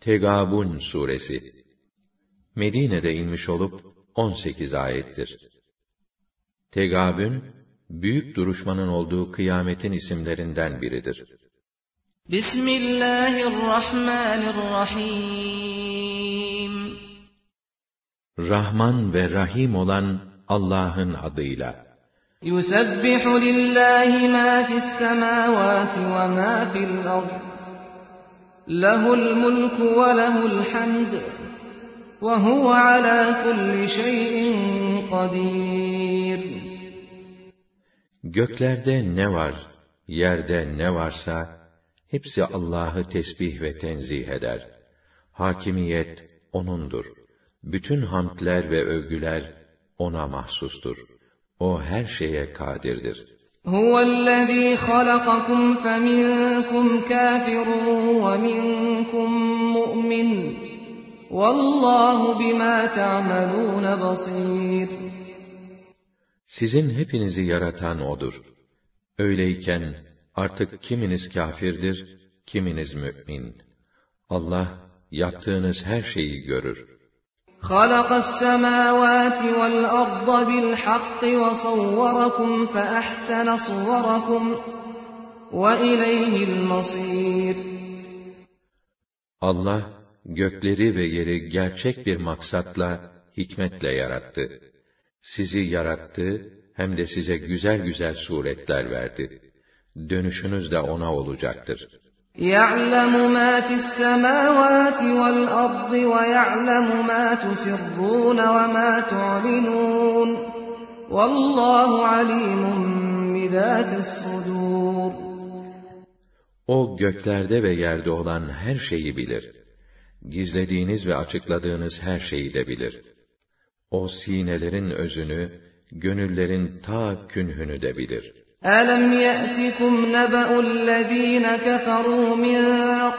Tegabun suresi Medine'de inmiş olup 18 ayettir. Tegabün büyük duruşmanın olduğu kıyametin isimlerinden biridir. Bismillahirrahmanirrahim Rahman ve Rahim olan Allah'ın adıyla. Yusebbihu lillahi ma fis semavati ve ma fil ard. Ve lehul hamd. Ve huve ala kulli şeyin kadir. Göklerde ne var, yerde ne varsa, hepsi Allah'ı tesbih ve tenzih eder. Hakimiyet O'nundur. Bütün hamdler ve övgüler O'na mahsustur. O her şeye kadirdir. هُوَ الَّذ۪ي خَلَقَكُمْ فَمِنْكُمْ كَافِرٌ وَمِنْكُمْ مُؤْمِنٌ وَاللّٰهُ بِمَا تَعْمَلُونَ بَصِيرٌ Sizin hepinizi yaratan O'dur. Öyleyken artık kiminiz kafirdir, kiminiz mü'min. Allah yaptığınız her şeyi görür. خَلَقَ السَّمَاوَاتِ وَالْأَرْضَ بِالْحَقِّ وَصَوَّرَكُمْ فَأَحْسَنَ صُوَرَكُمْ وَإِلَيْهِ الْمَصِيرُ Allah gökleri ve yeri gerçek bir maksatla, hikmetle yarattı. Sizi yarattı, hem de size güzel güzel suretler verdi. Dönüşünüz de O'na olacaktır. يَعْلَمُ مَا فِي السَّمَاوَاتِ وَالْأَرْضِ وَيَعْلَمُ مَا تُسِرُّونَ وَمَا تُعْلِنُونَ وَاللّٰهُ عَلِيمٌ بِذَاتِ الصُّدُورِ O göklerde ve yerde olan her şeyi bilir. Gizlediğiniz ve açıkladığınız her şeyi de bilir. O sinelerin özünü, gönüllerin ta künhünü de bilir. أَلَمْ يَأْتِكُمْ نَبَأُ الَّذ۪ينَ كَفَرُوا مِنْ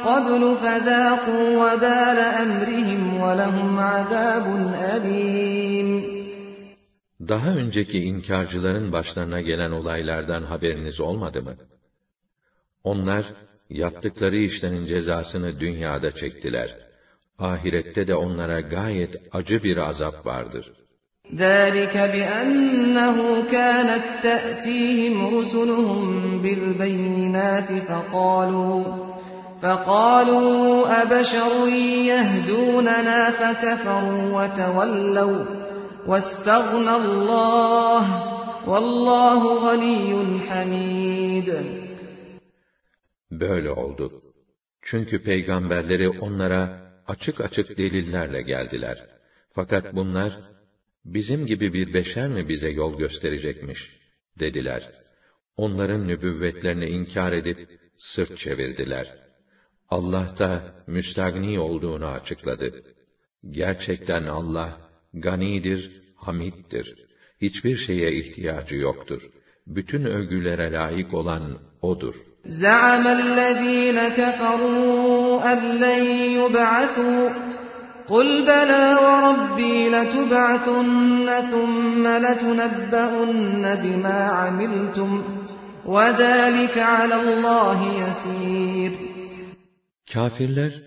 قَبْلُ فَذَاقُوا وَبَالَ أَمْرِهِمْ وَلَهُمْ عَذَابٌ أَلِيمٌ Daha önceki inkarcıların başlarına gelen olaylardan haberiniz olmadı mı? Onlar, yaptıkları işlerin cezasını dünyada çektiler. Ahirette de onlara gayet acı bir azap vardır. ذَٰلِكَ بِأَنَّهُ كَانَتْ تَأْتِيهِمْ رُسُلُهُم بِالْبَيِّنَاتِ فَقَالُوا فَقَالُوا أَبَشَرٌ يَهْدُونَنَا فَكَفَرُوا وَتَوَلَّوْا وَاسْتَغْنَى اللّٰهُ وَاللّٰهُ غَنِيٌّ حَمِيدٌ Böyle oldu. Çünkü peygamberleri onlara açık açık delillerle geldiler. Fakat bunlar, bizim gibi bir beşer mi bize yol gösterecekmiş, dediler. Onların nübüvvetlerini inkar edip, sırt çevirdiler. Allah da müstagni olduğunu açıkladı. Gerçekten Allah, ganidir, hamiddir. Hiçbir şeye ihtiyacı yoktur. Bütün övgülere layık olan O'dur. زَعَمَ الَّذ۪ينَ كَفَرُوا أَنْ لَنْ يُبْعَثُوا قُلْ بَلَى وَرَبِّي لَتُبْعَثُنَّ ثُمَّ لَتُنَبَّؤُنَّ بِمَا عَمِلْتُمْ وَذَٰلِكَ عَلَى اللّٰهِ يَس۪يرٌ Kafirler,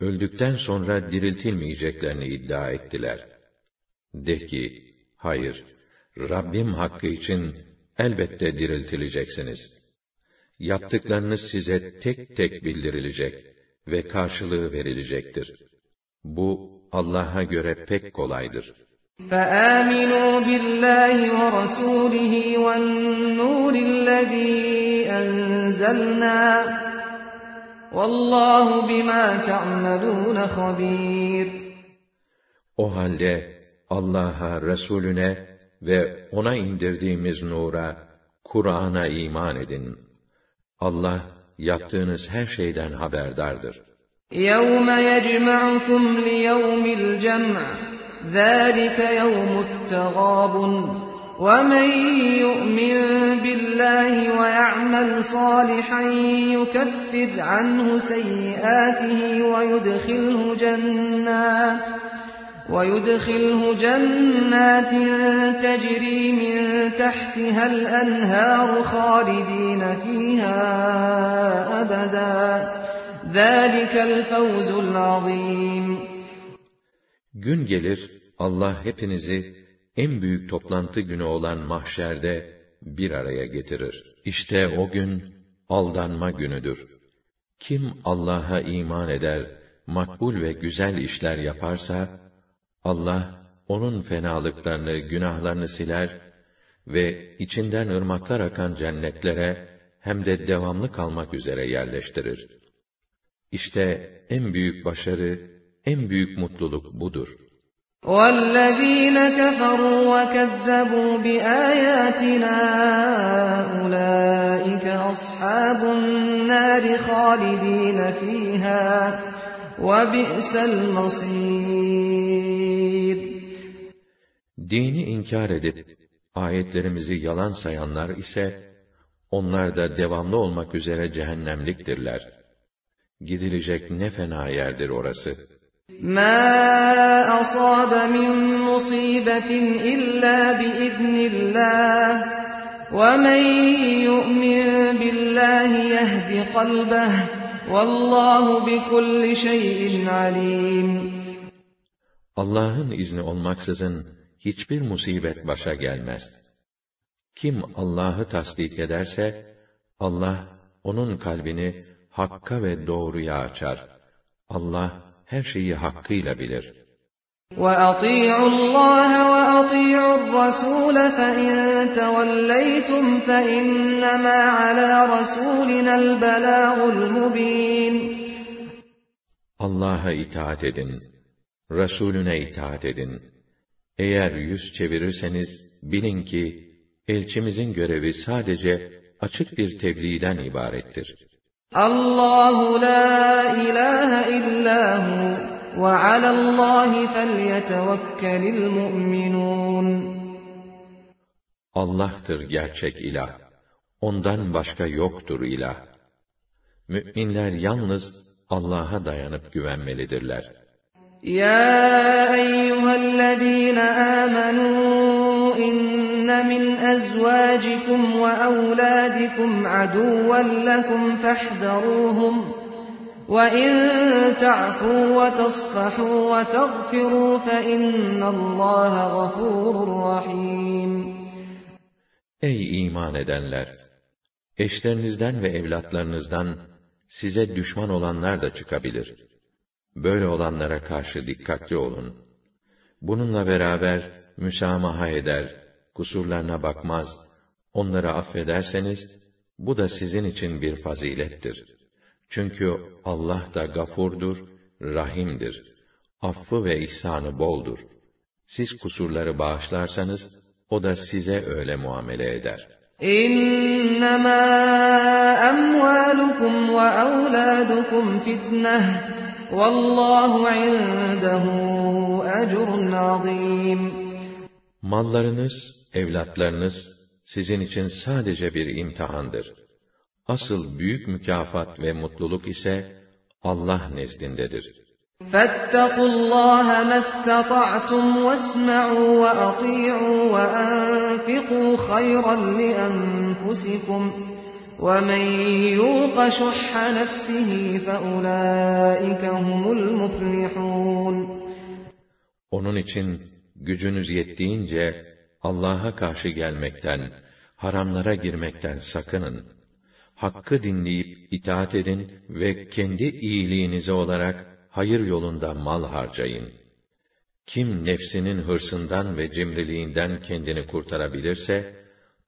öldükten sonra diriltilmeyeceklerini iddia ettiler. De ki, hayır, Rabbim hakkı için elbette diriltileceksiniz. Yaptıklarınız size tek tek bildirilecek ve karşılığı verilecektir. Bu, Allah'a göre pek kolaydır. فَآمِنُوا بِاللّٰهِ وَرَسُولِهِ وَالنُّورِ الَّذ۪ي أَنْزَلْنَا وَاللّٰهُ بِمَا تَعْمَلُونَ خَب۪يرٌ O halde Allah'a, Resulüne ve ona indirdiğimiz nura, Kur'an'a iman edin. Allah yaptığınız her şeyden haberdardır. يَوْمَ يَجْمَعُكُمْ لِيَوْمِ الْجَمْعِ ذَٰلِكَ يَوْمُ التَّغَابُنِ وَمَنْ يُؤْمِنْ بِاللّٰهِ وَيَعْمَلْ صَالِحًا يُكَفِّرْ عَنْهُ سَيِّئَاتِهِ وَيُدْخِلْهُ جَنَّاتٍ وَيُدْخِلْهُ جَنَّاتٍ تَجْرِي مِنْ تَحْتِهَا الْأَنْهَارُ خَالِدِينَ فِيهَا أَبَدًا. Gün gelir, Allah hepinizi en büyük toplantı günü olan mahşerde bir araya getirir. İşte o gün aldanma günüdür. Kim Allah'a iman eder, makbul ve güzel işler yaparsa, Allah onun fenalıklarını, günahlarını siler ve içinden ırmaklar akan cennetlere hem de devamlı kalmak üzere yerleştirir. İşte en büyük başarı, en büyük mutluluk budur. وَالَّذ۪ينَ كَفَرُوا وَكَذَّبُوا بِآيَاتِنَا أُولَٰئِكَ أَصْحَابُ النَّارِ خَالِد۪ينَ ف۪يهَا وَبِئْسَ الْمَصِيرُ Dini inkar edip, ayetlerimizi yalan sayanlar ise, onlar da devamlı olmak üzere cehennemliktirler. Gidilecek ne fena yerdir orası. مَا أَصَابَ مِن مُّصِيبَةٍ إِلَّا بِإِذْنِ اللّٰهِ وَمَن يُؤْمِن بِاللّٰهِ يَهْدِ قَلْبَهُ وَاللّٰهُ بِكُلِّ شَيْءٍ عَلِيمٌ Allah'ın izni olmaksızın hiçbir musibet başa gelmez. Kim Allah'ı tasdik ederse, Allah onun kalbini hakka ve doğruya açar. Allah her şeyi hakkıyla bilir. وَأَطِيعُوا اللّٰهَ وَأَطِيعُوا الرَّسُولَ فَإِن تَوَلَّيْتُمْ فَإِنَّمَا عَلَى رَسُولِنَا الْبَلَاغُ الْمُبِينُ Allah'a itaat edin, Resulüne itaat edin. Eğer yüz çevirirseniz, bilin ki, elçimizin görevi sadece açık bir tebliğden ibarettir. Allahu la ilahe illa hu ve alallahi felyetevekkelil mu'minun. Allah'tır gerçek ilah. Ondan başka yoktur ilah. Müminler yalnız Allah'a dayanıp güvenmelidirler. Ya eyyühellezîne âmenû min ezvâcikum ve evlâdikum aduvven lekum fahdaruhum وَاِنْ تَعْفُوا وَتَصْفَحُوا وَتَغْفِرُوا فَاِنَّ اللّٰهَ غَفُورٌ رَحِيمٌ Ey iman edenler! Eşlerinizden ve evlatlarınızdan size düşman olanlar da çıkabilir. Böyle olanlara karşı dikkatli olun. Bununla beraber müsamaha eder, kusurlarına bakmaz, onları affederseniz, bu da sizin için bir fazilettir.'' Çünkü Allah da gafurdur, rahimdir. Affı ve ihsanı boldur. Siz kusurları bağışlarsanız, o da size öyle muamele eder. İnnemâ emvâlukum ve evlâdukum fitneh, vallâhu indehu ecrun azîm. Mallarınız, evlatlarınız sizin için sadece bir imtihandır. Asıl büyük mükafat ve mutluluk ise Allah nezdindedir. فَاتَّقُوا اللّٰهَ مَا اسْتَطَعْتُمْ وَاسْمَعُوا وَأَطِيعُوا وَأَنفِقُوا خَيْرًا لِأَنفُسِكُمْ وَمَنْ يُوقَ شُحَّ نَفْسِهِ فَأُولَٰئِكَ هُمُ الْمُفْلِحُونَ Onun için gücünüz yettiğince Allah'a karşı gelmekten, haramlara girmekten sakının hakkı dinleyip itaat edin ve kendi iyiliğinize olarak hayır yolunda mal harcayın. Kim nefsinin hırsından ve cimriliğinden kendini kurtarabilirse,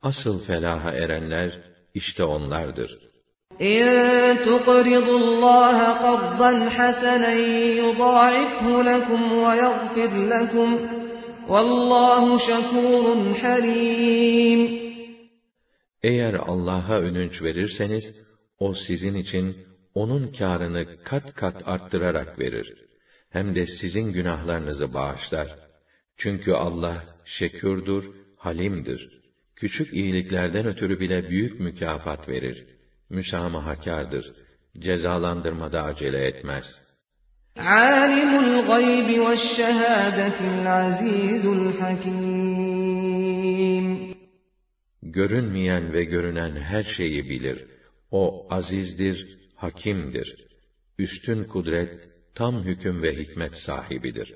asıl felaha erenler işte onlardır. اِنْ تُقْرِضُوا اللّٰهَ قَرْضًا حَسَنًا يُضَاعِفْهُ لَكُمْ وَيَغْفِرْ لَكُمْ Vallahu şakurun halim. Eğer Allah'a ödünç verirseniz, O sizin için O'nun kârını kat kat arttırarak verir. Hem de sizin günahlarınızı bağışlar. Çünkü Allah şekürdür, halimdir. Küçük iyiliklerden ötürü bile büyük mükafat verir. Müsamahakârdır. Cezalandırmada acele etmez.'' Alimul gaybi ve şehâdetil azîzul hakîm görünmeyen ve görünen her şeyi bilir. O azizdir, hakimdir. üstün kudret, tam hüküm ve hikmet sahibidir.